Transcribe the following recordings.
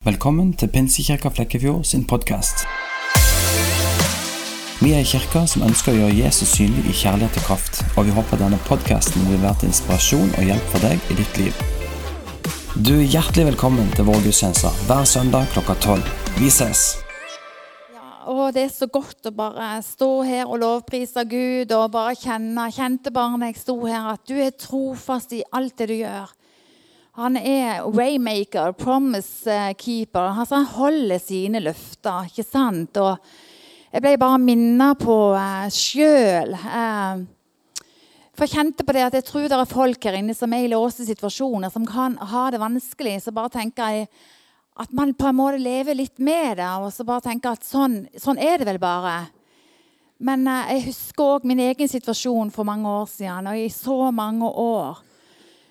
Velkommen til Pinsekirka Flekkefjord sin podkast. Vi er i kirka som ønsker å gjøre Jesus synlig i kjærlighet og kraft, og vi håper denne podkasten vil være til inspirasjon og hjelp for deg i ditt liv. Du er hjertelig velkommen til vår gudstjeneste hver søndag klokka tolv. Vi ses! Ja, og Det er så godt å bare stå her og lovprise Gud og bare kjenne Kjente barnet jeg sto her, at du er trofast i alt det du gjør. Han er waymaker, promise keeper. Altså, han holder sine løfter. ikke sant? Og jeg ble bare minnet på uh, sjøl. Uh, for jeg kjente på det at jeg tror det er folk her inne som er i låste situasjoner, som kan ha det vanskelig. Så bare tenker jeg at man på en måte lever litt med det, og så bare tenker at sånn, sånn er det vel bare. Men uh, jeg husker òg min egen situasjon for mange år siden, og i så mange år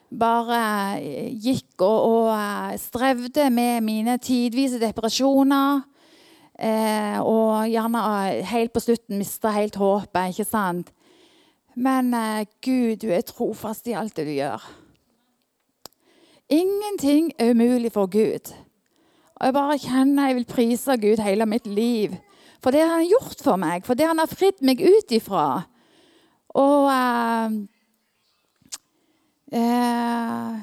bare gikk og, og eh, strevde med mine tidvise depresjoner. Eh, og gjerne eh, helt på slutten mista helt håpet. ikke sant? Men eh, Gud, du er trofast i alt det du gjør. Ingenting er umulig for Gud. Og jeg bare kjenner jeg vil prise Gud hele mitt liv. For det han har gjort for meg, for det han har fridd meg ut ifra. Og eh, Eh, jeg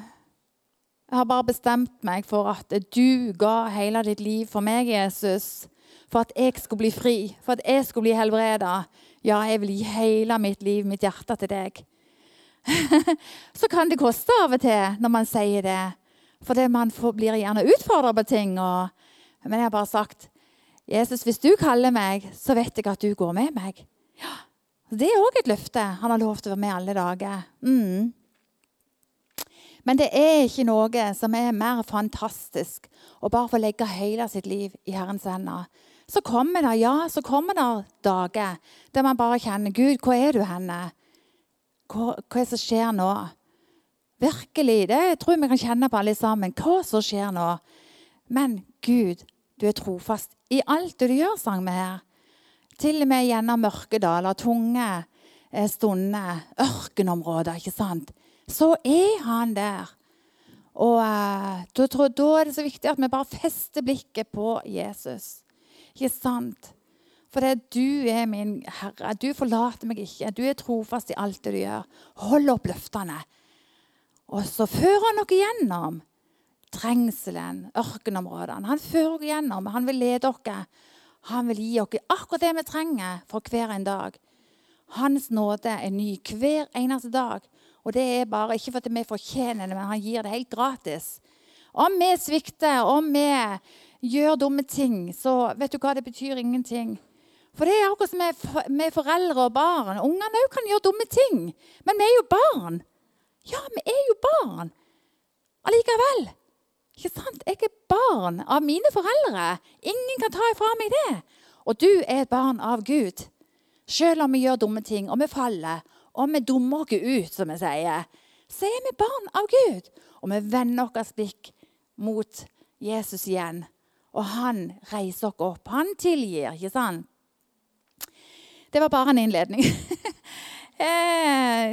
har bare bestemt meg for at du ga hele ditt liv for meg, Jesus. For at jeg skulle bli fri, for at jeg skulle bli helbreda. Ja, jeg vil gi hele mitt liv, mitt hjerte, til deg. Så kan det koste av og til når man sier det. For det man får, blir gjerne utfordra på ting. Og, men jeg har bare sagt Jesus, hvis du kaller meg, så vet jeg at du går med meg. Ja, Det er òg et løfte. Han har lovt å være med alle dager. Mm. Men det er ikke noe som er mer fantastisk å bare få legge hele sitt liv i Herrens hender. Så kommer det ja, så kommer det dager der man bare kjenner Gud, hvor er du henne? Hva, hva er det som skjer nå? Virkelig, det tror jeg vi kan kjenne på alle sammen. Hva som skjer nå? Men Gud, du er trofast i alt du gjør, sang vi her. Til og med gjennom mørke daler, tunge eh, stunder, ørkenområder. ikke sant? Så er han der. Og uh, da, da, er det så viktig at vi bare fester blikket på Jesus. Ikke sant? For det du er min Herre. Du forlater meg ikke. Du er trofast i alt det du gjør. Hold opp løftene. Og så fører han dere gjennom trengselen, ørkenområdene. Han fører dere gjennom. Han vil lede dere. Han vil gi dere akkurat det vi trenger for hver en dag. Hans nåde er ny hver eneste dag. Og det er bare ikke fordi vi fortjener det, men han gir det helt gratis. Om vi svikter, om vi gjør dumme ting, så vet du hva, det betyr ingenting. For det er akkurat som med, foreldre og barn. Ungene òg kan gjøre dumme ting. Men vi er jo barn. Ja, vi er jo barn. Allikevel. Ikke sant? Jeg er barn av mine foreldre. Ingen kan ta ifra meg det. Og du er et barn av Gud. Selv om vi gjør dumme ting, og vi faller, og vi dummer oss ut, som vi sier, så er vi barn av Gud. Og vi vender vårt blikk mot Jesus igjen. Og han reiser oss opp. Han tilgir, ikke sant? Det var bare en innledning. Eh,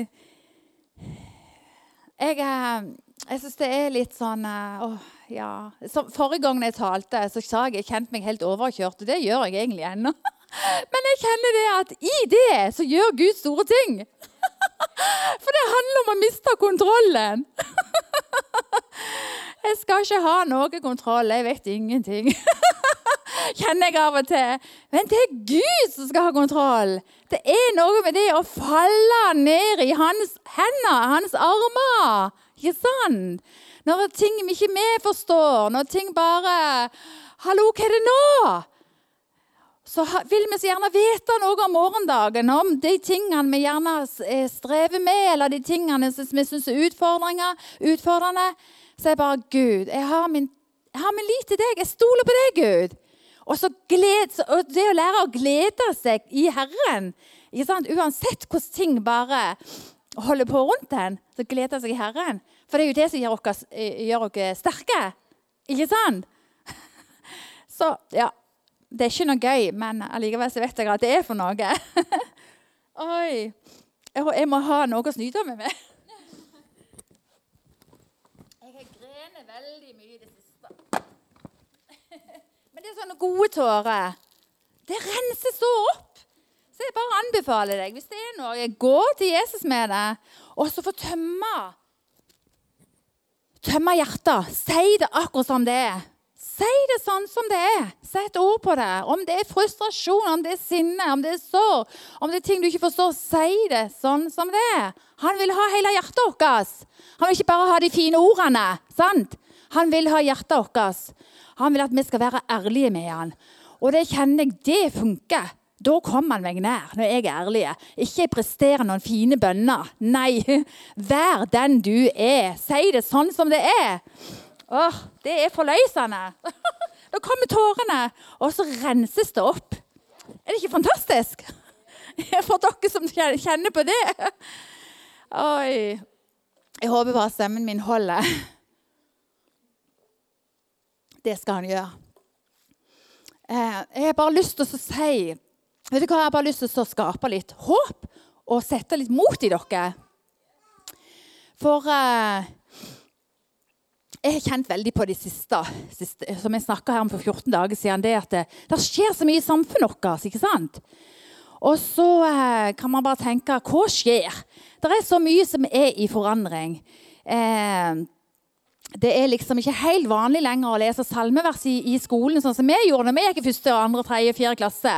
jeg, eh, jeg syns det er litt sånn åh, ja. Så forrige gang jeg talte, så sa jeg jeg kjente meg helt overkjørt. Og det gjør jeg egentlig ennå. Men jeg kjenner det at i det så gjør Gud store ting. For det handler om å miste kontrollen. Jeg skal ikke ha noe kontroll. Jeg vet ingenting. Kjenner jeg av og til. Men det er Gud som skal ha kontroll. Det er noe med det å falle ned i hans hender, hans armer. Ikke sant? Når ting vi ikke vi forstår, når ting bare Hallo, hva er det nå? Så vil vi så gjerne vite noe om morgendagen, om de tingene vi gjerne eh, strever med, eller de tingene som vi syns er utfordrende. Så er bare Gud, jeg har min, jeg har min lit til deg. Jeg stoler på deg, Gud. Og, så gled, og det å lære å glede seg i Herren Uansett hvordan ting bare holder på rundt en, så gleder seg i Herren. For det er jo det som gjør oss, eh, sterke. Ikke sant? Så ja, det er ikke noe gøy, men allikevel så vet jeg at det er for noe. Oi. Jeg må ha noe å snyte med meg. Jeg har grenet veldig mye i det siste. sånne gode tårer. Det renser så opp. Så jeg bare anbefaler deg, hvis det er noe, gå til Jesus med det, og så få tømme. Tømme hjertet. Si det akkurat som det er. Si det sånn som det er. Sett ord på det. Om det er frustrasjon, om det er sinne, om det er sår, om det er ting du ikke forstår, si det sånn som det er. Han vil ha hele hjertet vårt. Han vil ikke bare ha de fine ordene. sant? Han vil ha hjertet vårt. Han vil at vi skal være ærlige med han. Og det kjenner jeg, det funker. Da kommer han meg nær, når jeg er ærlig. Ikke prestere noen fine bønner. Nei, vær den du er. Si det sånn som det er. Åh, det er forløsende. Da kommer tårene, og så renses det opp. Er det ikke fantastisk? For dere som kjenner på det. Oi. Jeg håper bare stemmen min holder. Det skal han gjøre. Eh, jeg har bare lyst til å si Vet du hva, Jeg har bare lyst til å skape litt håp og sette litt mot i dere. For uh, jeg har kjent veldig på det siste, siste som jeg snakka om for 14 dager siden, det at det, det skjer så mye i samfunnet vårt. ikke sant? Og så eh, kan man bare tenke hva skjer? Det er så mye som er i forandring. Eh, det er liksom ikke helt vanlig lenger å lese salmevers i, i skolen, sånn som vi gjorde når vi gikk i første, andre, tredje, fjerde klasse.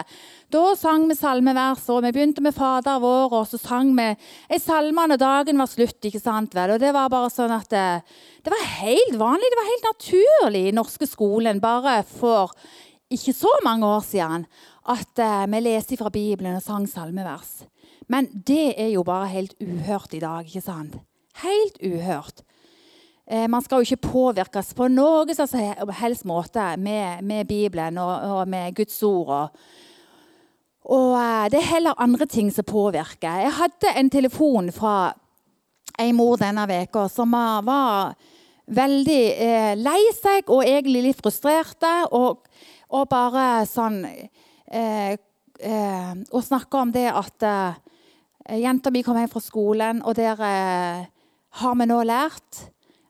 Da sang vi salmevers, og vi begynte med Fader vår, og så sang vi ei salme når dagen var slutt. ikke sant vel? Og Det var bare sånn at det, det, var helt vanlig, det var helt naturlig i norske skolen bare for ikke så mange år siden at uh, vi leste fra Bibelen og sang salmevers. Men det er jo bare helt uhørt i dag, ikke sant? Helt uhørt. Eh, man skal jo ikke påvirkes på noen som helst måte med, med Bibelen og, og, med Guds ord. Og, og, eh, det er heller andre ting som påvirker. Jeg hadde en telefon fra ei mor denne veka som var veldig eh, lei seg og egentlig litt frustrerte. Og, og bare sånn eh, eh, Og snakka om det at eh, jenta mi kom hjem fra skolen, og der har vi nå lært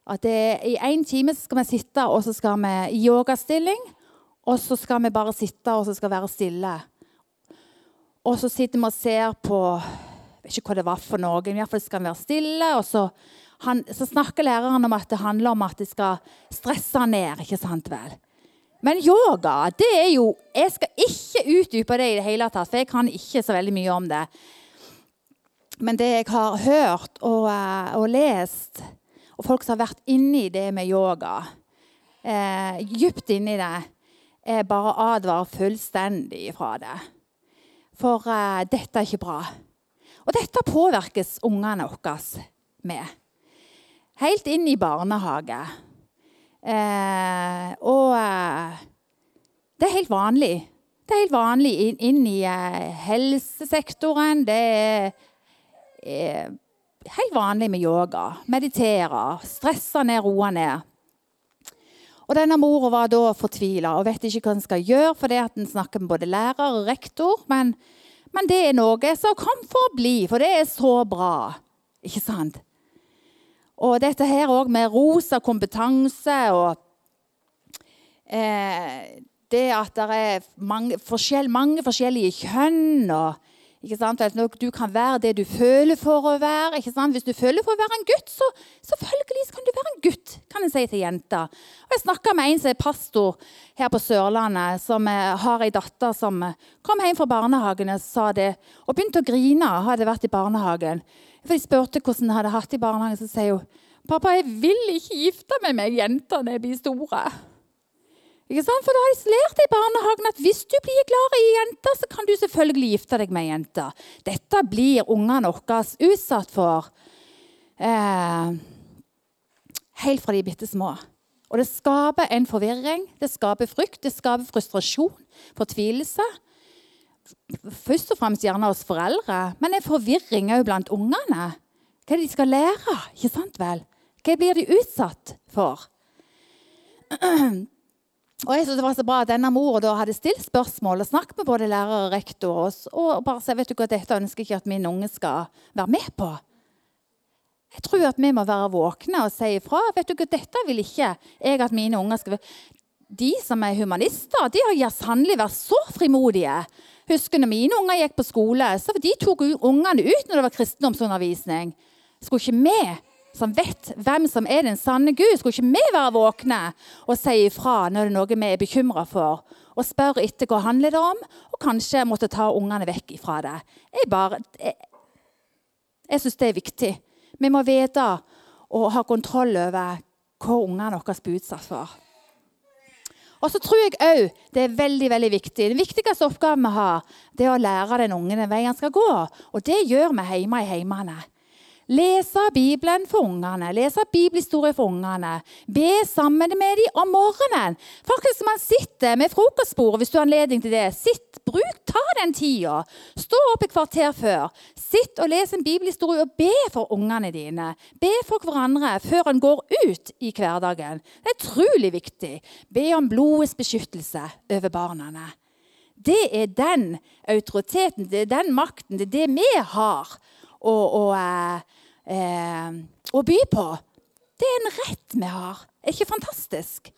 at det, I én time skal vi sitte og så skal vi i yogastilling. Og så skal vi bare sitte og så skal være stille. Og så sitter vi og ser på Jeg vet ikke hva det var for noe. I hvert fall skal han være stille. Og så, han, så snakker læreren om at det handler om at de skal stresse ned. ikke sant vel? Men yoga, det er jo Jeg skal ikke utdype det i det hele tatt, for jeg kan ikke så veldig mye om det. Men det jeg har hørt og, eh, og lest, og folk som har vært inni det med yoga, eh, dypt inni det, er bare advarer fullstendig fra det. For uh, dette er ikke bra. Og dette påvirkes ungene våre med. Helt inn i barnehage. Eh, og eh, det er helt vanlig. Det er helt vanlig inn, inn i helsesektoren. Det er eh, helt vanlig med yoga. Meditere, stresse ned, roe ned. Og denne Mora var da fortvila og vet ikke hva hun skal gjøre, fordi hun snakker med både lærer og rektor. Men, men, det er noe som kom for å bli, for det er så bra. Ikke sant? Og dette her òg med rosa kompetanse og eh, det at det er mange, forskjell, mange forskjellige kjønn. og du kan være det du føler for å være. Hvis du føler for å være en gutt, så selvfølgelig kan du være en gutt. kan jeg si til jenta. Og Jeg snakka med en som er pastor her på Sørlandet, som eh, har ei datter som eh, kom hjem fra barnehagen og sa det, og begynte å grine. Hadde vært i barnehagen. For De spurte hvordan hun hadde hatt det i barnehagen. Så sier hun pappa, jeg vil ikke gifte meg med jenter når jeg blir store. Ikke sant? For da har de lært i barnehagen at hvis du blir glad i jenter, så kan du selvfølgelig gifte deg med jenter. Dette blir ungene våre utsatt for eh, helt fra de er bitte små. Og det skaper en forvirring, det skaper frykt, det skaper frustrasjon, fortvilelse. Først og fremst gjerne hos foreldre, men en forvirring òg blant ungene. Hva er det de skal lære? Ikke sant vel? Hva blir de utsatt for? Og jeg synes Det var så bra at denne mora hadde stilt spørsmål og snakket med både lærer og rektor. Og bare sa vet du hva, dette ønsker jeg ikke at min unge skal være med på. Jeg tror at vi må være våkne og si ifra. vet du hva, Dette vil ikke jeg at mine unger skal de som er humanister, de har sannelig vært så frimodige. Husker når mine unger gikk på skole, så de tok ungene ut når det var kristendomsundervisning. Skulle ikke vi, som vet hvem som er den sanne Gud, skulle ikke vi være våkne og si ifra når det er noe vi er bekymra for, og spørre etter hva handler det om, og kanskje måtte ta ungene vekk ifra det. Jeg, bare, jeg, jeg syns det er viktig. Vi må vite og ha kontroll over hva ungene våre blir utsatt for. Og så tror jeg òg det er veldig veldig viktig. Den viktigste oppgaven vi har, det er å lære den ungen den veien han skal gå. Og det gjør vi hjemme i heimene. Lese Bibelen for ungene, lese bibelhistorie for ungene. Be sammen med dem om morgenen. Faktisk man sitter med frokostbordet, hvis du har anledning til det. Sitt, bruk, Ta den tida. Stå opp et kvarter før. Sitt og les en bibelhistorie og be for ungene dine. Be for hverandre før en går ut i hverdagen. Det er utrolig viktig. Be om blodets beskyttelse over barna. Det er den autoriteten, det er den makten, det er det vi har. Og, og eh, eh, å by på. Det er en rett vi har. Er ikke fantastisk?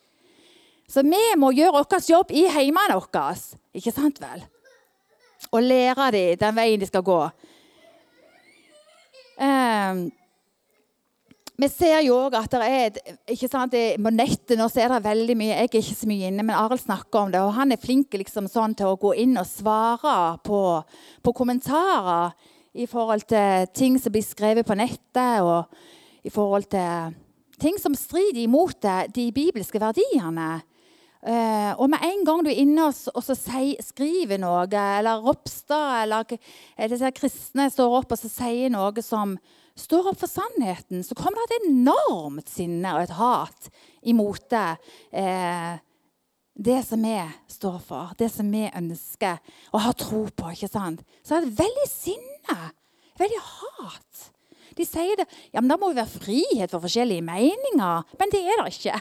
Så vi må gjøre vår jobb i heimene våre. Ikke sant vel? Og lære dem den veien de skal gå. Eh, vi ser jo òg at det er ikke sant, det, På nettet nå så er det veldig mye Jeg er ikke så mye inne, men Arild snakker om det. Og han er flink liksom sånn til å gå inn og svare på, på kommentarer i forhold til ting som blir skrevet på nettet, og i forhold til ting som strider imot de bibelske verdiene. Uh, og med en gang du er inne og, skriver noe, eller Ropstad eller disse kristne står opp og sier noe som står opp for sannheten, så kommer det et enormt sinne og et hat imot det. Uh, det som vi står for, det som vi ønsker og har tro på. ikke sant? Så er det veldig sinne, veldig hat. De sier det, ja, men Da må jo være frihet for forskjellige meninger. Men det er det ikke.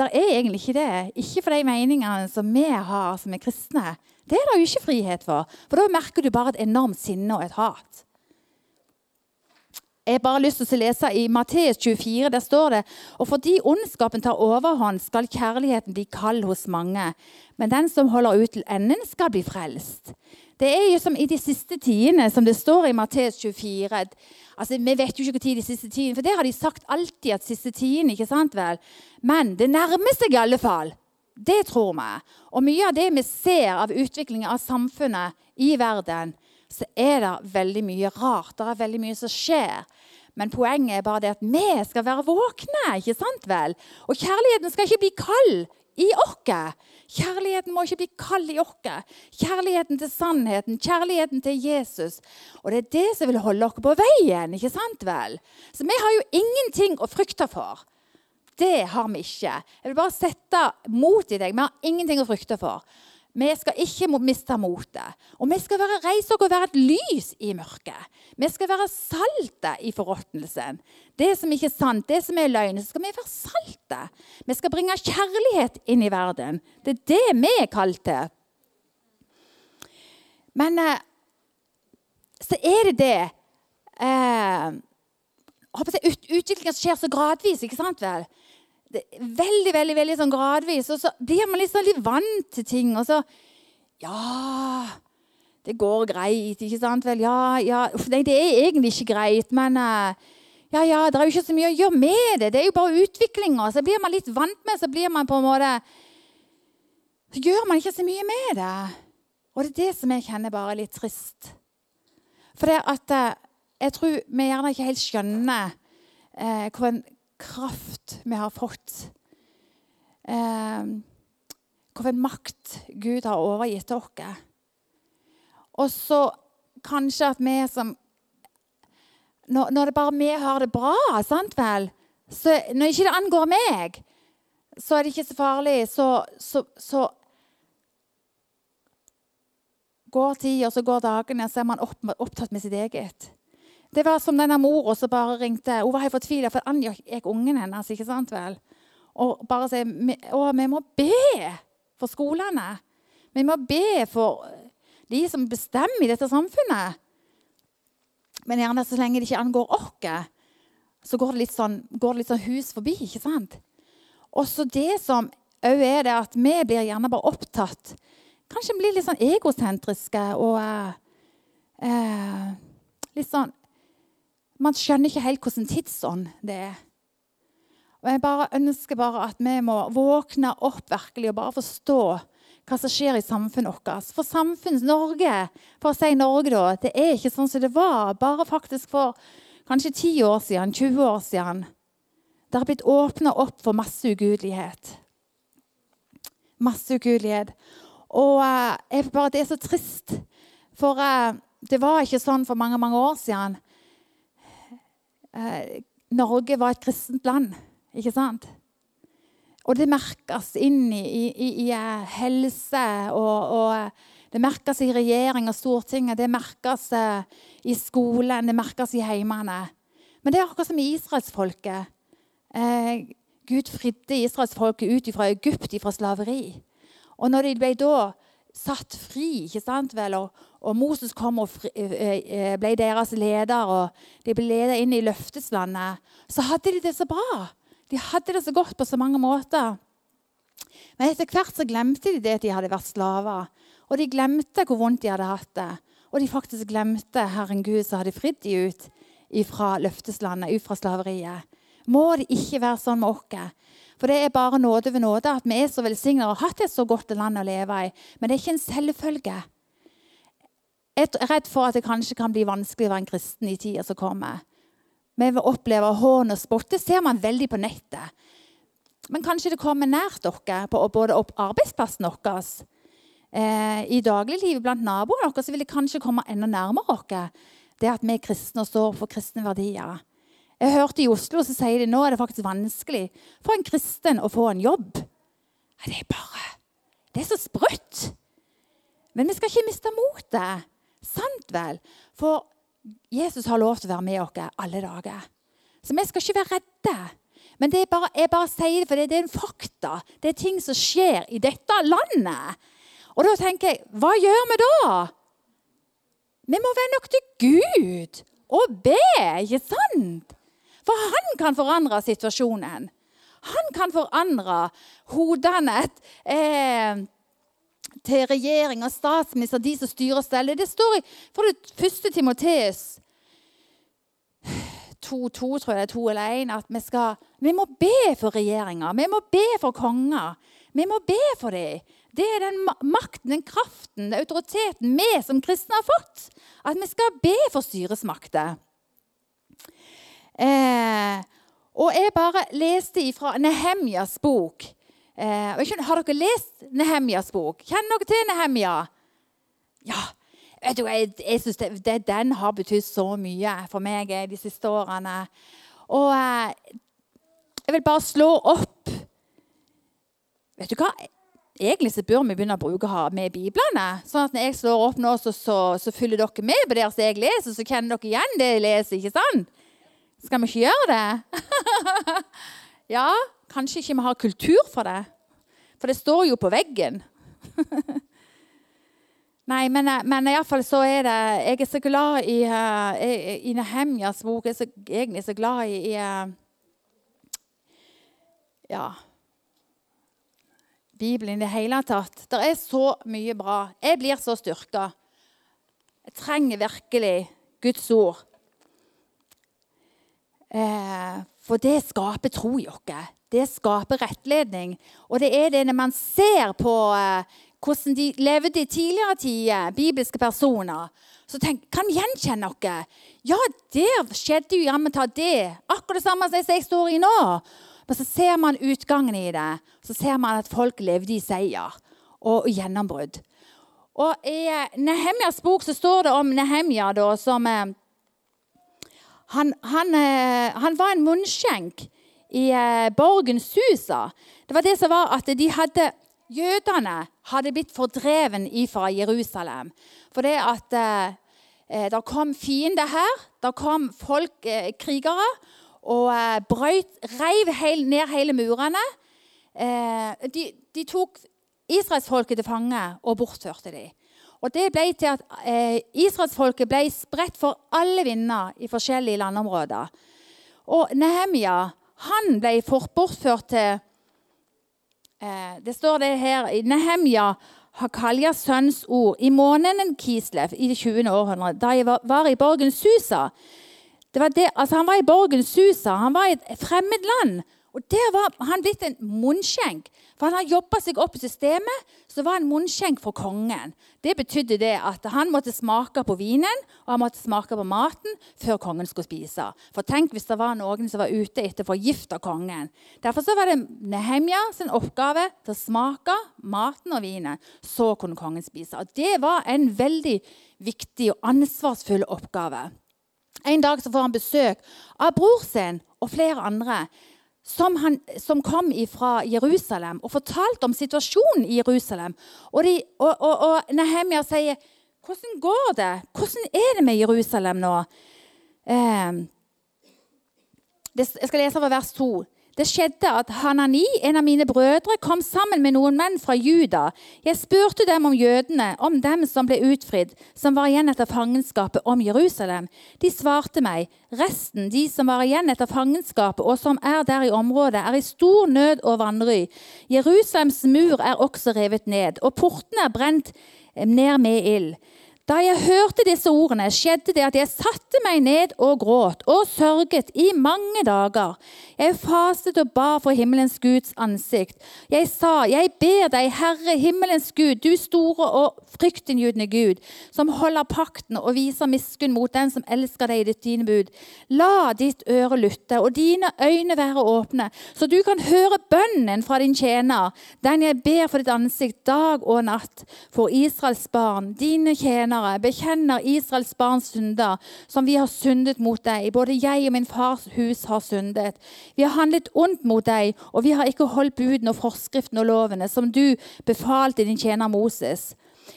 Det er egentlig ikke det. Ikke for de meningene som vi har som er kristne. Det er det jo ikke frihet for. For da merker du bare et enormt sinne og et hat. Jeg har bare lyst til å lese I Matteus 24 der står det og fordi ondskapen tar overhånd, skal kjærligheten bli kald hos mange. Men den som holder ut til enden, skal bli frelst. Det er jo som i de siste tidene, som det står i Matteus 24. Altså, Vi vet jo ikke når de siste tidene, for det har de sagt alltid at siste tiden, ikke sant vel? Men det nærmer seg i alle fall. Det tror vi. Og mye av det vi ser av utviklingen av samfunnet i verden, så er det veldig mye rart. Det er veldig mye som skjer. Men poenget er bare det at vi skal være våkne. ikke sant vel? Og kjærligheten skal ikke bli kald i oss. Kjærligheten må ikke bli kald i oss. Kjærligheten til sannheten, kjærligheten til Jesus. Og det er det som vil holde oss på veien. ikke sant vel? Så vi har jo ingenting å frykte for. Det har vi ikke. Jeg vil bare sette mot i deg. Vi har ingenting å frykte for. Vi skal ikke miste motet. Og vi skal være, reise og være et lys i mørket. Vi skal være salte i forråtnelsen. Det som ikke er sant, det som er løgn, så skal vi være salte. Vi skal bringe kjærlighet inn i verden. Det er det vi er kalt til. Men eh, så er det det eh, Utviklingen skjer så gradvis, ikke sant vel? Det, veldig veldig, veldig sånn gradvis. Og så blir man liksom litt vant til ting. Og så Ja, det går greit, ikke sant vel? Ja, ja. Nei, det er egentlig ikke greit, men uh, ja, ja, det er jo ikke så mye å gjøre med det. Det er jo bare utviklinga. Så blir man litt vant med, så blir man på en måte Så gjør man ikke så mye med det. Og det er det som jeg kjenner bare litt trist. For det at uh, jeg tror vi gjerne ikke helt skjønner eh, kraft vi har fått. Eh, hvilken makt Gud har overgitt oss. Og så kanskje at vi som Når, når det bare vi har det bra, sant vel? Så når ikke det angår meg, så er det ikke så farlig. Så, så, så går tida, så går dagene, så er man opptatt med sitt eget. Det var som denne mora som bare ringte. Hun var helt fortvila, for angikk ungen hennes. ikke sant vel? Og bare sier å, vi må be for skolene. Vi må be for de som bestemmer i dette samfunnet. Men gjerne så lenge det ikke angår oss, så går det sånn, går det litt sånn hus forbi. ikke sant? Også det som òg er det at vi blir gjerne bare opptatt Kanskje vi blir litt sånn egosentriske og eh, eh, litt sånn Man skjønner ikke helt hvordan tidsånd det er. Og Jeg bare ønsker bare at vi må våkne opp virkelig og bare forstå hva som skjer i samfunnet vårt. For samfunns Norge, for å si Norge, da, det er ikke sånn som det var bare faktisk for kanskje 10 år siden, 20 år siden. Det har blitt åpna opp for masse ugudelighet. Masse ugudelighet. Og uh, bare, det er så trist. For uh, det var ikke sånn for mange, mange år siden. Uh, Norge var et kristent land, ikke sant? Og det merkes inn i, i, i helse, og, og det merkes i regjering og Stortinget, det merkes i skolen, det merkes i heimene. Men det er akkurat som i israelsfolket. Eh, Gud fridde israelsfolket ut fra Egypt, fra slaveri. Og når de ble da satt fri, ikke sant vel, og, og Moses kom og fri, eh, eh, ble deres leder, og de ble ledet inn i løfteslandet, så hadde de det så bra. De hadde det så godt på så mange måter. Men etter hvert så glemte de det at de hadde vært slaver. Og de glemte hvor vondt de hadde hatt det. Og de faktisk glemte Herren Gud som hadde fridd de ut fra løfteslandet, ut fra slaveriet. Må det ikke være sånn med oss? For det er bare nåde ved nåde at vi er så velsigna og har hatt et så godt land å leve i. Men det er ikke en selvfølge. Jeg er redd for at det kanskje kan bli vanskelig å være en kristen i tida som kommer. Vi vil oppleve hån og spott. Det ser man veldig på nettet. Men kanskje det kommer nært dere, på både opp arbeidsplassen vår. Eh, I dagliglivet blant naboene våre vil det kanskje komme enda nærmere oss. Det at vi er kristne og står for kristne verdier. Jeg hørte i Oslo så sier de nå er det faktisk vanskelig for en kristen å få en jobb. Det er bare Det er så sprøtt. Men vi skal ikke miste motet. Sant vel? For Jesus har lov til å være med oss alle dager. Så vi skal ikke være redde. Men bare, jeg bare sier det, for det er en fakta. Det er ting som skjer i dette landet. Og da tenker jeg, hva gjør vi da? Vi må vende oss til Gud og be, ikke sant? For han kan forandre situasjonen. Han kan forandre hodene eh, til regjering og statsminister, de som styrer og steller. Det står i for det første Timoteus 2, 2, tror jeg, 2 eller 1, at vi, skal, vi må be for regjeringer. Vi må be for konger. Vi må be for dem. Det er den makten, den kraften, den autoriteten vi som kristne har fått. At vi skal be for styresmakter. Eh, og jeg bare leste ifra Nehemjas bok. Eh, har dere lest Nehemjas bok? Kjenner dere til Nehemja? Ja. Vet du, jeg, jeg synes det, det, Den har betydd så mye for meg de siste årene. Og eh, jeg vil bare slå opp Vet du hva? Egentlig så bør vi begynne å bruke ha med Biblene. sånn at Når jeg slår opp nå, så, så, så følger dere med på det jeg leser, så kjenner dere igjen det jeg leser. ikke sant? Skal vi ikke gjøre det? ja, kanskje ikke vi har kultur for det. For det står jo på veggen. Nei, men, men iallfall så er det Jeg er så glad i, uh, i Nehemjas bok. Jeg er så, egentlig så glad i, i uh, Ja Bibelen i det hele tatt. Det er så mye bra. Jeg blir så styrka. Jeg trenger virkelig Guds ord. Eh, for det skaper tro i oss. Det skaper rettledning. Og det er det når man ser på eh, hvordan de levde i tidligere tider, bibelske personer, så tenk, kan vi gjenkjenne noe. Ja, der skjedde jo jammen ta det. Akkurat det samme som jeg står i nå. Men så ser man utgangen i det. Så ser man at folk levde i seier og gjennombrudd. Og I eh, Nehemjas bok så står det om Nehemja da, som han, han, eh, han var en munnskjenk i eh, borgen Susa. Det var det som var at de hadde Jødene hadde blitt fordreven fra Jerusalem. For det at eh, der det kom fiender her. Det kom folk, eh, krigere, og eh, brøyt, reiv heil, ned hele murene. Eh, de, de, tok israelsfolket til fange og bortførte dem. Og Det ble til at eh, israelsfolket ble spredt for alle vinder i forskjellige landområder. Og Nehemia han ble bortført til Eh, det står det her i Nehemia Hakaljas sønns ord, i måneden Kislev i det 20. århundre, da jeg var, var i borgen Susa. Var det, altså han var i borgen Susa, han var i et fremmed land. Og Der var han blitt en munnskjenk. For han har jobba seg opp i systemet, så var han munnskjenk for kongen. Det betydde det at han måtte smake på vinen og han måtte smake på maten før kongen skulle spise. For tenk hvis det var noen som var ute etter å forgifte kongen. Derfor så var det Nehemja sin oppgave til å smake maten og vinen. Så kunne kongen spise. Og Det var en veldig viktig og ansvarsfull oppgave. En dag så får han besøk av bror sin og flere andre som, han, som kom fra Jerusalem og fortalte om situasjonen i Jerusalem. Og, de, og, og, og Nehemia sier, 'Hvordan går det? Hvordan er det med Jerusalem nå?' Eh, jeg skal lese fra vers 2. Det skjedde at Hanani, en av mine brødre, kom sammen med noen menn fra Juda. Jeg spurte dem om jødene, om dem som ble utfridd, som var igjen etter fangenskapet, om Jerusalem. De svarte meg, resten, de som var igjen etter fangenskapet, og som er der i området, er i stor nød og vanry. Jerusalems mur er også revet ned, og portene er brent ned med ild. Da jeg hørte disse ordene, skjedde det at jeg satte meg ned og gråt og sørget i mange dager. Jeg fastet og ba for himmelens Guds ansikt. Jeg sa, jeg ber deg, Herre himmelens Gud, du store og fryktinngytende Gud, som holder pakten og viser miskunn mot den som elsker deg i ditt dine bud. La ditt øre lytte og dine øyne være åpne, så du kan høre bønnen fra din tjener, den jeg ber for ditt ansikt dag og natt, for Israels barn, dine tjenere tjenere bekjenner Israels barns synder, som vi har syndet mot deg. Både jeg og min fars hus har syndet. Vi har handlet ondt mot deg, og vi har ikke holdt budene og forskriftene og lovene som du befalte din tjener Moses.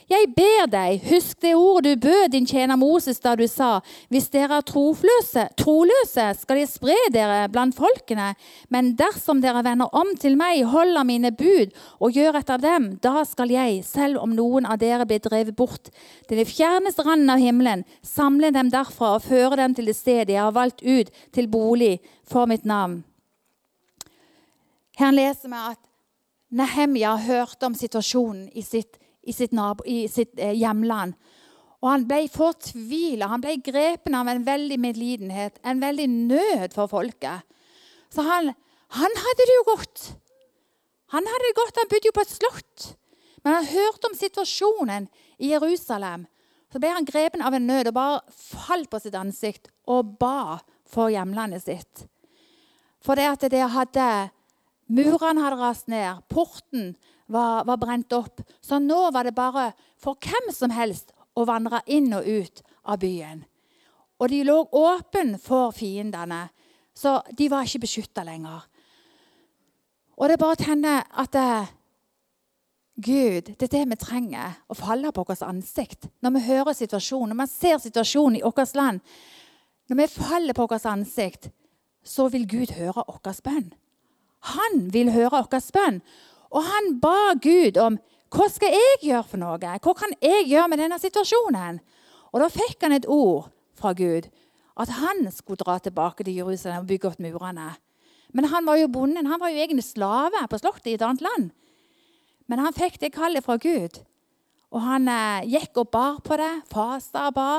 Jeg ber deg, husk det ordet du bød din tjener Moses da du sa:" Hvis dere er trofløse, troløse, skal jeg spre dere blant folkene. Men dersom dere vender om til meg, holder mine bud og gjør etter dem, da skal jeg, selv om noen av dere blir drevet bort til det fjerneste randen av himmelen, samle dem derfra og føre dem til det stedet jeg har valgt ut til bolig for mitt navn. Her leser vi at Nehemja hørte om situasjonen i sitt i sitt, nabo, i sitt eh, hjemland. Og han ble fortvila. Han ble grepen av en veldig medlidenhet, en veldig nød for folket. Så han, han hadde det jo godt. Han hadde det godt, han bodde jo på et slott. Men han hørte om situasjonen i Jerusalem. Så ble han grepen av en nød og bare falt på sitt ansikt og ba for hjemlandet sitt. For det at det hadde Murene hadde rast ned. Porten var, var, brent opp. Så nå var det bare for hvem som helst å vandre inn og ut av byen. Og de lå åpen for fiendene, så de var ikke beskytta lenger. Og det er bare å kjenne at eh, Gud, det er det vi trenger, å falle på vårt ansikt når vi hører situasjonen, når vi ser situasjonen i vårt land. Når vi faller på vårt ansikt, så vil Gud høre vår bønn. Han vil høre vår bønn. Og han ba Gud om hva skal jeg gjøre for noe? Hva kan jeg gjøre med denne situasjonen? Og Da fikk han et ord fra Gud. At han skulle dra tilbake til Jerusalem og bygge opp murene. Men han var jo bonden. Han var jo egentlig slave på slottet i et annet land. Men han fikk det kallet fra Gud. Og han eh, gikk og bar på det, fasta og ba.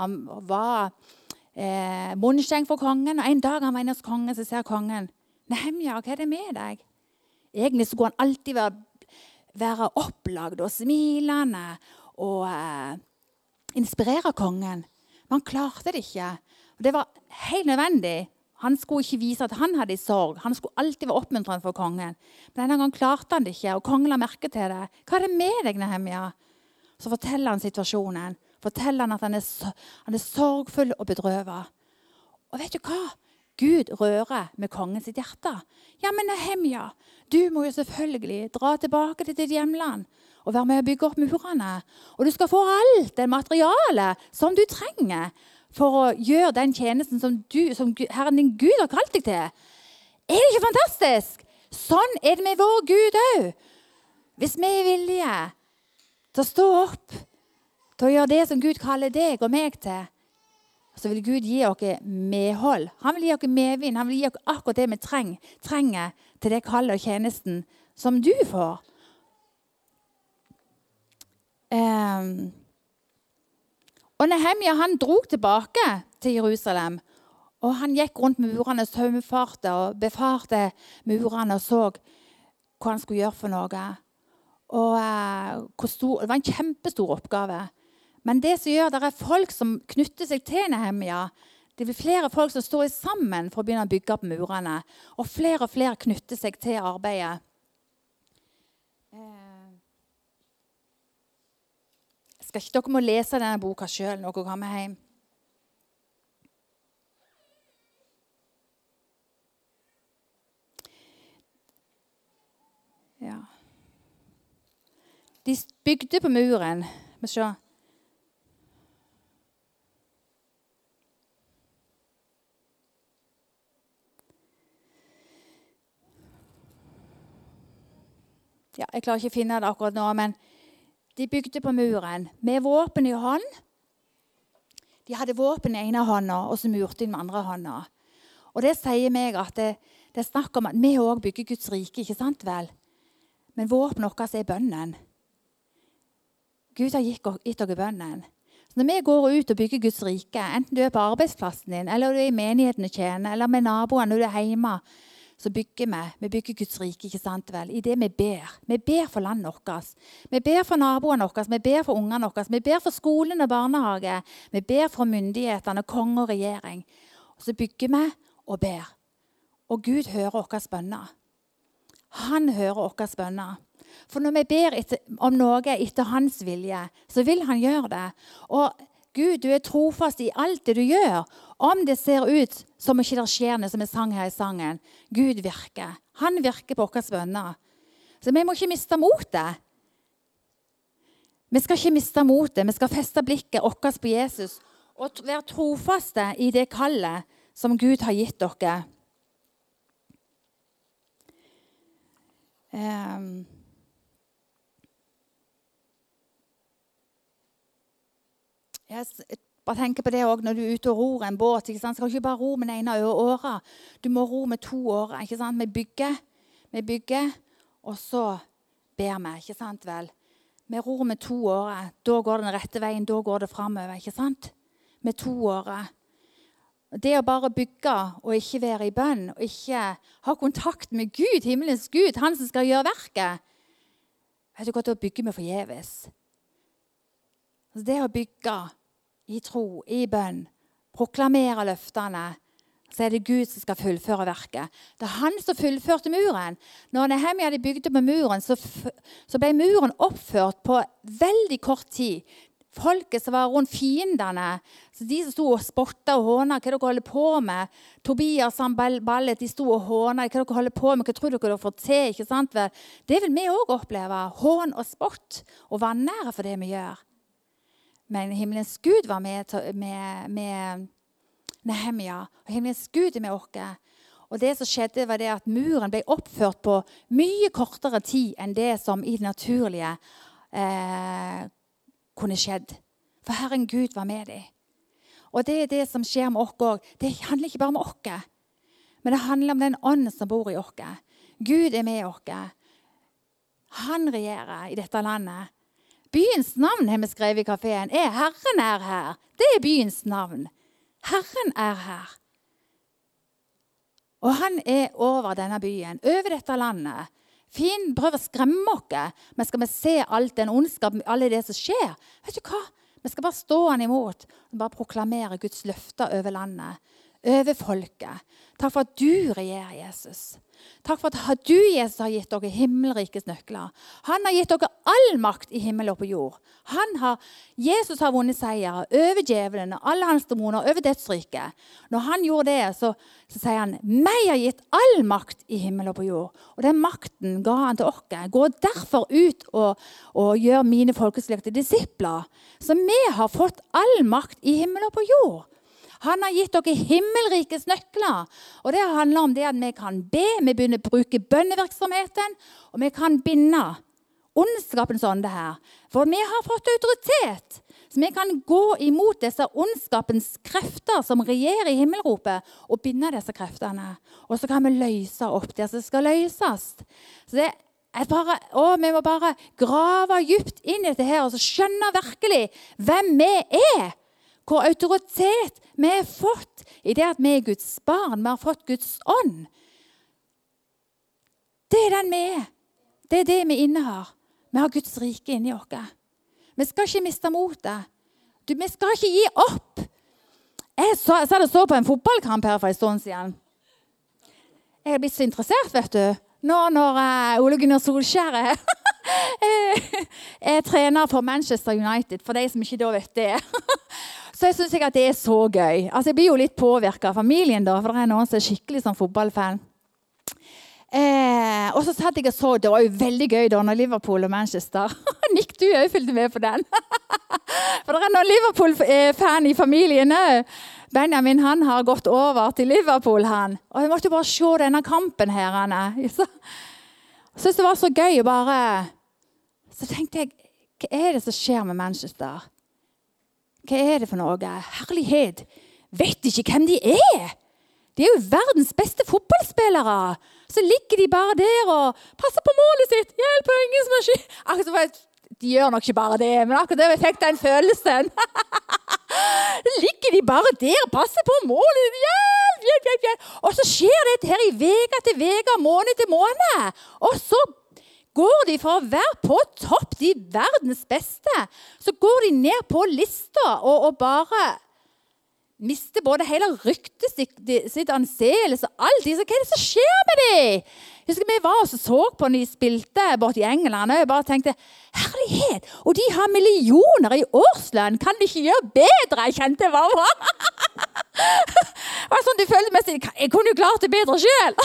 Han var eh, for kongen. Og En dag han var inne hos kongen, så ser kongen Nehemja, hva er det med deg? Egentlig skulle han alltid være, være opplagd og smilende og eh, inspirere kongen. Men han klarte det ikke. Det var helt nødvendig. Han skulle ikke vise at han hadde sorg. Han skulle alltid være oppmuntrende for kongen. Men denne gangen klarte han det ikke, og kongen la merke til det. 'Hva er det med deg, Nehemia?' Så forteller han situasjonen. Forteller han at han er, han er sorgfull og bedrøvet. Og vet du hva? Gud rører med kongens hjerte. Ja, men Nehemja, du må jo selvfølgelig dra tilbake til ditt hjemland og være med å bygge opp murene. Og du skal få alt det materialet som du trenger for å gjøre den tjenesten som, du, som Herren din Gud har kalt deg til. Er det ikke fantastisk? Sånn er det med vår Gud òg. Hvis vi er villige til å stå opp, til å gjøre det som Gud kaller deg og meg til, så vil Gud gi oss medhold. Han vil gi oss medvind. Han vil gi oss akkurat det vi trenger, trenger til det kallet og tjenesten som du får. Um, og Nehemja han dro tilbake til Jerusalem. Og han gikk rundt murene, saumfarte og befarte murene og så hva han skulle gjøre for noe. Og uh, stor, Det var en kjempestor oppgave. Men det som gjør, det er folk som knytter seg til Nehemia. Det blir flere folk som står sammen for å begynne å bygge opp murene. Og flere og flere knytter seg til arbeidet. skal ikke dere må lese denne boka sjøl når dere kommer hjem. Ja. De bygde på muren. Vi se. Ja, jeg klarer ikke å finne det akkurat nå, men de bygde på muren med våpen i hånd. De hadde våpen i ene hånda, og så murte de med andre hånda. Og Det sier meg at det, det er snakk om at vi òg bygger Guds rike. ikke sant vel? Men våpenet vårt er bønnen. Gud har gitt, dere bønnen. Så når vi går ut og bygger Guds rike, enten du er på arbeidsplassen din, eller du er i menigheten og tjener, eller med naboene når du er hjemme, så bygger vi. Vi bygger Guds rike ikke sant vel? i det vi ber. Vi ber for landet vårt. Vi ber for naboene våre, vi ber for ungene våre, vi ber for skolen og barnehage. Vi ber for myndighetene, konge og regjering. Og så bygger vi og ber. Og Gud hører våre bønner. Han hører våre bønner. For når vi ber om noe etter hans vilje, så vil han gjøre det. Og Gud, du er trofast i alt det du gjør. Om det ser ut som ikke det skjer noe, som vi sang her i sangen. Gud virker. Han virker på våre bønner. Så vi må ikke miste motet. Vi skal ikke miste motet. Vi skal feste blikket vårt på Jesus og være trofaste i det kallet som Gud har gitt dere. Um, Jeg bare tenk på det også når du er ute og ror en båt. ikke sant? Skal du ikke bare ro med den ene åra. Du må ro med to årer. ikke sant? Vi bygger, vi bygger, og så ber vi. ikke sant vel? Vi ror med to årer. Da går det den rette veien. Da går det framover. Med to årer. Det å bare bygge og ikke være i bønn og ikke ha kontakt med Gud, himmelens Gud, han som skal gjøre verket Vet du hva, Da bygger vi forgjeves. Det å bygge i tro, i bønn, proklamere løftene, så er det Gud som skal fullføre verket. Det er han som fullførte muren. Når Nehemia hadde bygd opp muren, så, ble muren oppført på veldig kort tid. Folket som var rundt fiendene, så de som sto og spotta og håna hva dere holder på med Tobias og Ballet de sto og håna hva dere holder på med, hva tror dere dere får til? ikke sant? Det vil vi òg oppleve. Hån og spott og vanære for det vi gjør. Men himmelens Gud var med, med, med Nehemia. Og himmelens Gud er med oss. Og det som skjedde var det at Muren ble oppført på mye kortere tid enn det som i det naturlige eh, kunne skjedd. For Herren Gud var med dem. Og det er det som skjer med oss òg. Det handler ikke bare om oss, men det handler om den ånden som bor i oss. Gud er med oss. Han regjerer i dette landet. Byens navn har vi skrevet i kafeen. Er 'Herren er her'. Det er byens navn. Herren er her. Og han er over denne byen, over dette landet. Fin, prøver å skremme oss, men skal vi se alt den ondskapen, alle det som skjer Vet du hva? Vi skal bare stå han imot og bare proklamere Guds løfter over landet, over folket. Takk for at du regjerer, Jesus. Takk for at du, Jesus, har gitt dere himmelrikets nøkler. Han har gitt dere all makt i himmel og på jord. Har, Jesus har vunnet seier over djevelen og alle hans demoner, over dødsriket. Når han gjorde det, så, så sier han meg har gitt all makt i himmel og på jord. Og den makten ga han til oss. Gå derfor ut og, og gjør mine folkeslekte disipler. Så vi har fått all makt i himmel og på jord. Han har gitt dere himmelrikets nøkler. Og Det handler om det at vi kan be, vi begynner å bruke bønnevirksomheten, og vi kan binde ondskapens ånde her. For vi har fått autoritet. Så vi kan gå imot disse ondskapens krefter som regjerer i himmelropet, og binde disse kreftene. Og så kan vi løse opp det som skal løses. Så det, bare, å, Vi må bare grave dypt inn i dette her og så skjønne virkelig hvem vi er. Hvor autoritet vi har fått i det at vi er Guds barn. Vi har fått Guds ånd. Det er den vi er. Det er det vi innehar. Vi har Guds rike inni oss. Vi skal ikke miste motet. Vi skal ikke gi opp. Jeg sa det så på en fotballkamp her for en stund siden. Jeg er blitt så interessert, vet du. Nå når uh, Ole Gunnar Solskjær er Jeg trener for Manchester United, for de som ikke da vet det. så jeg at det er så gøy. Altså, Jeg blir jo litt påvirka av familien, da, for det er noen som er skikkelig sånn fotballfan. Eh, og så satt jeg og så, Det var jo veldig gøy da når Liverpool og Manchester Nick, du òg fulgte med på den. for det er noen Liverpool-fan i familien òg. Benjamin han har gått over til Liverpool. han. Og Jeg måtte bare se denne kampen her. Så syntes det var så gøy å bare Så tenkte jeg Hva er det som skjer med Manchester? Hva er det for noe? Herlighet! Vet ikke hvem de er! De er jo verdens beste fotballspillere. Så ligger de bare der og passer på målet sitt. Hjelp, det er ingen som har skjedd. De gjør nok ikke bare det, men akkurat det vi fikk den følelsen. ligger de bare der og passer på målet. Hjelp, hjelp, hjelp, hjelp. Og så skjer dette her i uke til uke, måned til måned. Og så går de fra å være på topp, de verdens beste. Så går de ned på lista og, og bare mister både hele ryktet sitt, sitt anseelse og alt. Så hva er det som skjer med dem? Husker Vi var og så på når de spilte borte i England. og jeg bare tenkte, Herlighet! Og de har millioner i årslønn! Kan de ikke gjøre bedre? Jeg kjente hva det var. sånn de følte mest, Jeg kunne jo klart det bedre sjøl!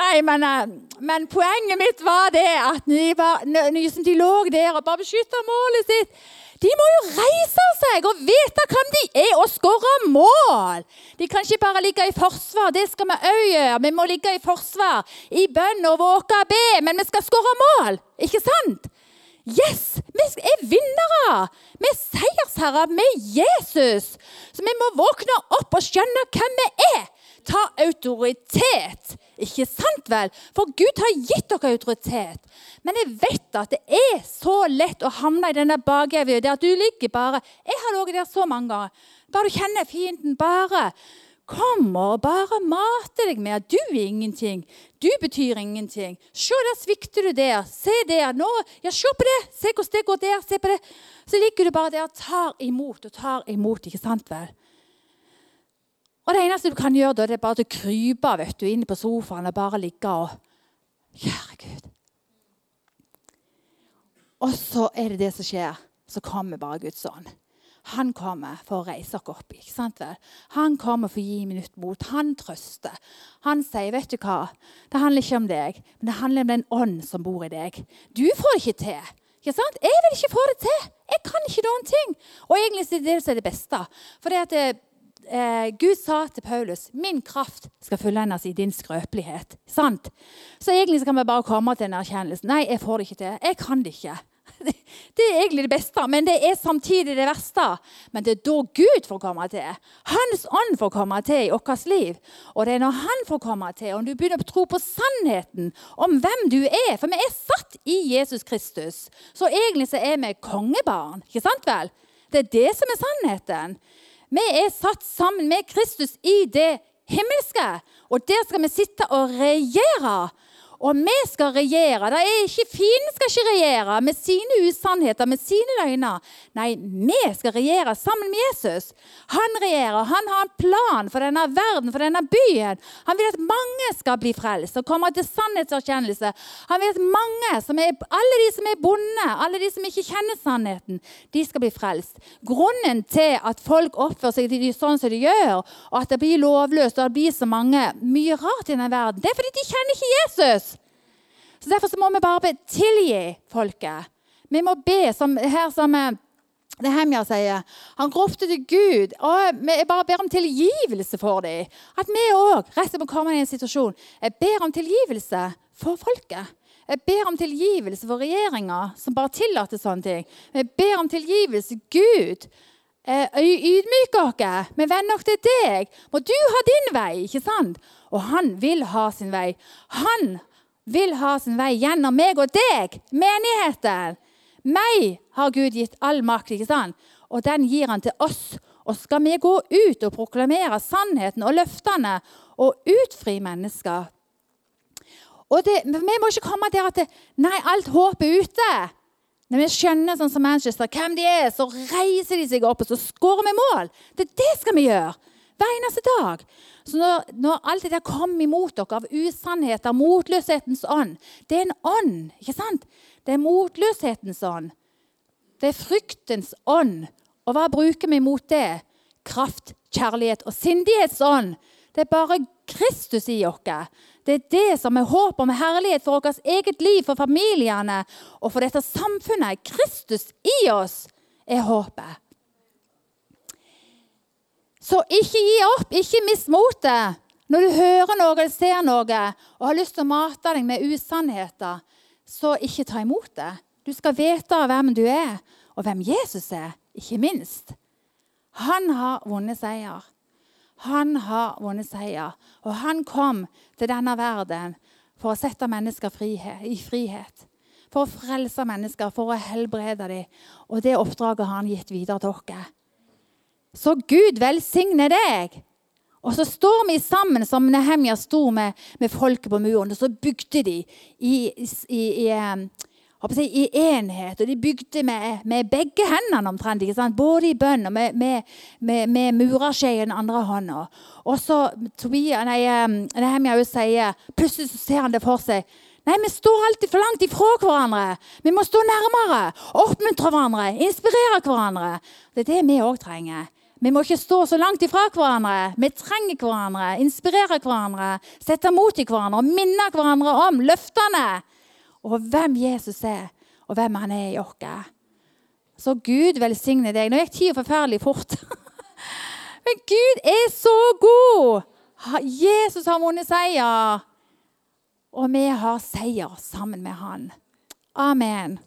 Nei, men, eh, men, poenget mitt var det at de, var, de lå der og bare beskytta målet sitt de må jo reise seg og vite hvem de er, og skåre mål. De kan ikke bare ligge i forsvar. Det skal vi òg gjøre. Vi må ligge i forsvar, i bønn og våke og be, men vi skal skåre mål. Ikke sant? Yes! Vi er vinnere. Vi er seiersherrer med Jesus. Så vi må våkne opp og skjønne hvem vi er. Ta autoritet. Ikke sant vel? For Gud har gitt dere autoritet. Men jeg vet at det er så lett å havne i denne bakevjen der at du ligger bare Jeg har ligget der så mange ganger. Bare du kjenner fienden. Bare kommer og bare mater deg med at du er ingenting. Du betyr ingenting. Se, der svikter du der. Se der. Nå, ja, se på det. Se hvordan det går der. Se på det. Så ligger du bare der og tar imot og tar imot. ikke sant vel? Og Det eneste du kan gjøre, da, det er bare å krype vet du, inn på sofaen og bare ligge og Kjære Gud. Og så er det det som skjer. Så kommer bare Guds ånd. Han kommer for å reise oss opp. ikke sant vel? Han kommer for å gi minutt mot. Han trøster. Han sier, 'Vet du hva, det handler ikke om deg, men det handler om den ånd som bor i deg.' Du får det ikke til. Ikke sant? Jeg vil ikke få det til. Jeg kan ikke noen ting. Og egentlig er det det som er det beste. For det at det, eh, Gud sa til Paulus 'Min kraft skal fullendes i din skrøpelighet'. Sant? Så egentlig kan vi bare komme til en erkjennelse. Nei, jeg får det ikke til. Jeg kan det ikke. Det er egentlig det beste, men det er samtidig det verste. Men det er da Gud får komme til. Hans ånd får komme til i vårt liv. Og det er når Han får komme til, og du begynner å tro på sannheten om hvem du er For vi er satt i Jesus Kristus. Så egentlig så er vi kongebarn. Ikke sant vel? Det er det som er sannheten. Vi er satt sammen med Kristus i det himmelske. Og der skal vi sitte og regjere. Og vi skal regjere. Det er ikke Fienden skal ikke regjere med sine usannheter, med sine løgner. Nei, vi skal regjere sammen med Jesus. Han regjerer. Han har en plan for denne verden, for denne byen. Han vil at mange skal bli frelst og komme til sannhetserkjennelse. Han vil at mange, er, alle de som er bonde, alle de som ikke kjenner sannheten, de skal bli frelst. Grunnen til at folk oppfører seg sånn som de gjør, og at det blir lovløst og det blir så mange mye rart i denne verden, det er fordi de kjenner ikke Jesus. Så Derfor så må vi bare tilgi folket. Vi må be, som her som eh, det Hemja sier. Han ropte til Gud. og Jeg bare ber om tilgivelse for dem. At vi òg resten må komme i en situasjon. Jeg ber om tilgivelse for folket. Jeg ber om tilgivelse for regjeringa som bare tillater sånne ting. Jeg ber om tilgivelse. Gud, eh, ydmyk dere. Vi venner oss til deg. Må du ha din vei, ikke sant? Og han vil ha sin vei. Han vil ha sin vei gjennom meg og deg, menigheten. Meg har Gud gitt all makt, ikke sant? og den gir han til oss. Og skal vi gå ut og proklamere sannheten og løftene og utfri mennesker. Og det, Vi må ikke komme der at det, nei, alt håp er ute. Når vi skjønner sånn som Manchester, hvem de er, så reiser de seg opp og så skårer vi mål. Det, det skal vi gjøre hver eneste dag. Så når, når alt det der kommer imot dere av usannheter, motløshetens ånd Det er en ånd, ikke sant? Det er motløshetens ånd. Det er fryktens ånd. Og hva bruker vi mot det? Kraft, kjærlighet og sindighetsånd. Det er bare Kristus i oss. Det er det som er håp om herlighet for vårt eget liv, for familiene og for dette samfunnet. Kristus i oss er håpet. Så ikke gi opp, ikke mist motet. Når du hører noe eller ser noe og har lyst til å mate deg med usannheter, så ikke ta imot det. Du skal vite hvem du er, og hvem Jesus er, ikke minst. Han har vunnet seier. Han har vunnet seier. Og han kom til denne verden for å sette mennesker i frihet. For å frelse mennesker, for å helbrede dem. Og det oppdraget har han gitt videre til oss. Så Gud velsigne deg. Og så står vi sammen som Nehemja sto med, med folket på muren. Og så bygde de i, i, i, i enhet. Og de bygde med, med begge hendene omtrent. Både i bønn og med, med, med, med murerskje i den andre hånda. Og så Nehemja sier Plutselig så ser han det for seg. Nei, Vi står alltid for langt ifra hverandre. Vi må stå nærmere. Oppmuntre hverandre. Inspirere hverandre. Det er det vi òg trenger. Vi må ikke stå så langt ifra hverandre. Vi trenger hverandre, inspirere hverandre, sette mot i hverandre og minne hverandre om løftene og hvem Jesus er, og hvem han er i oss. Så Gud velsigne deg. Nå gikk tida forferdelig fort. Men Gud er så god! Jesus har vunnet seier, og vi har seier sammen med han. Amen.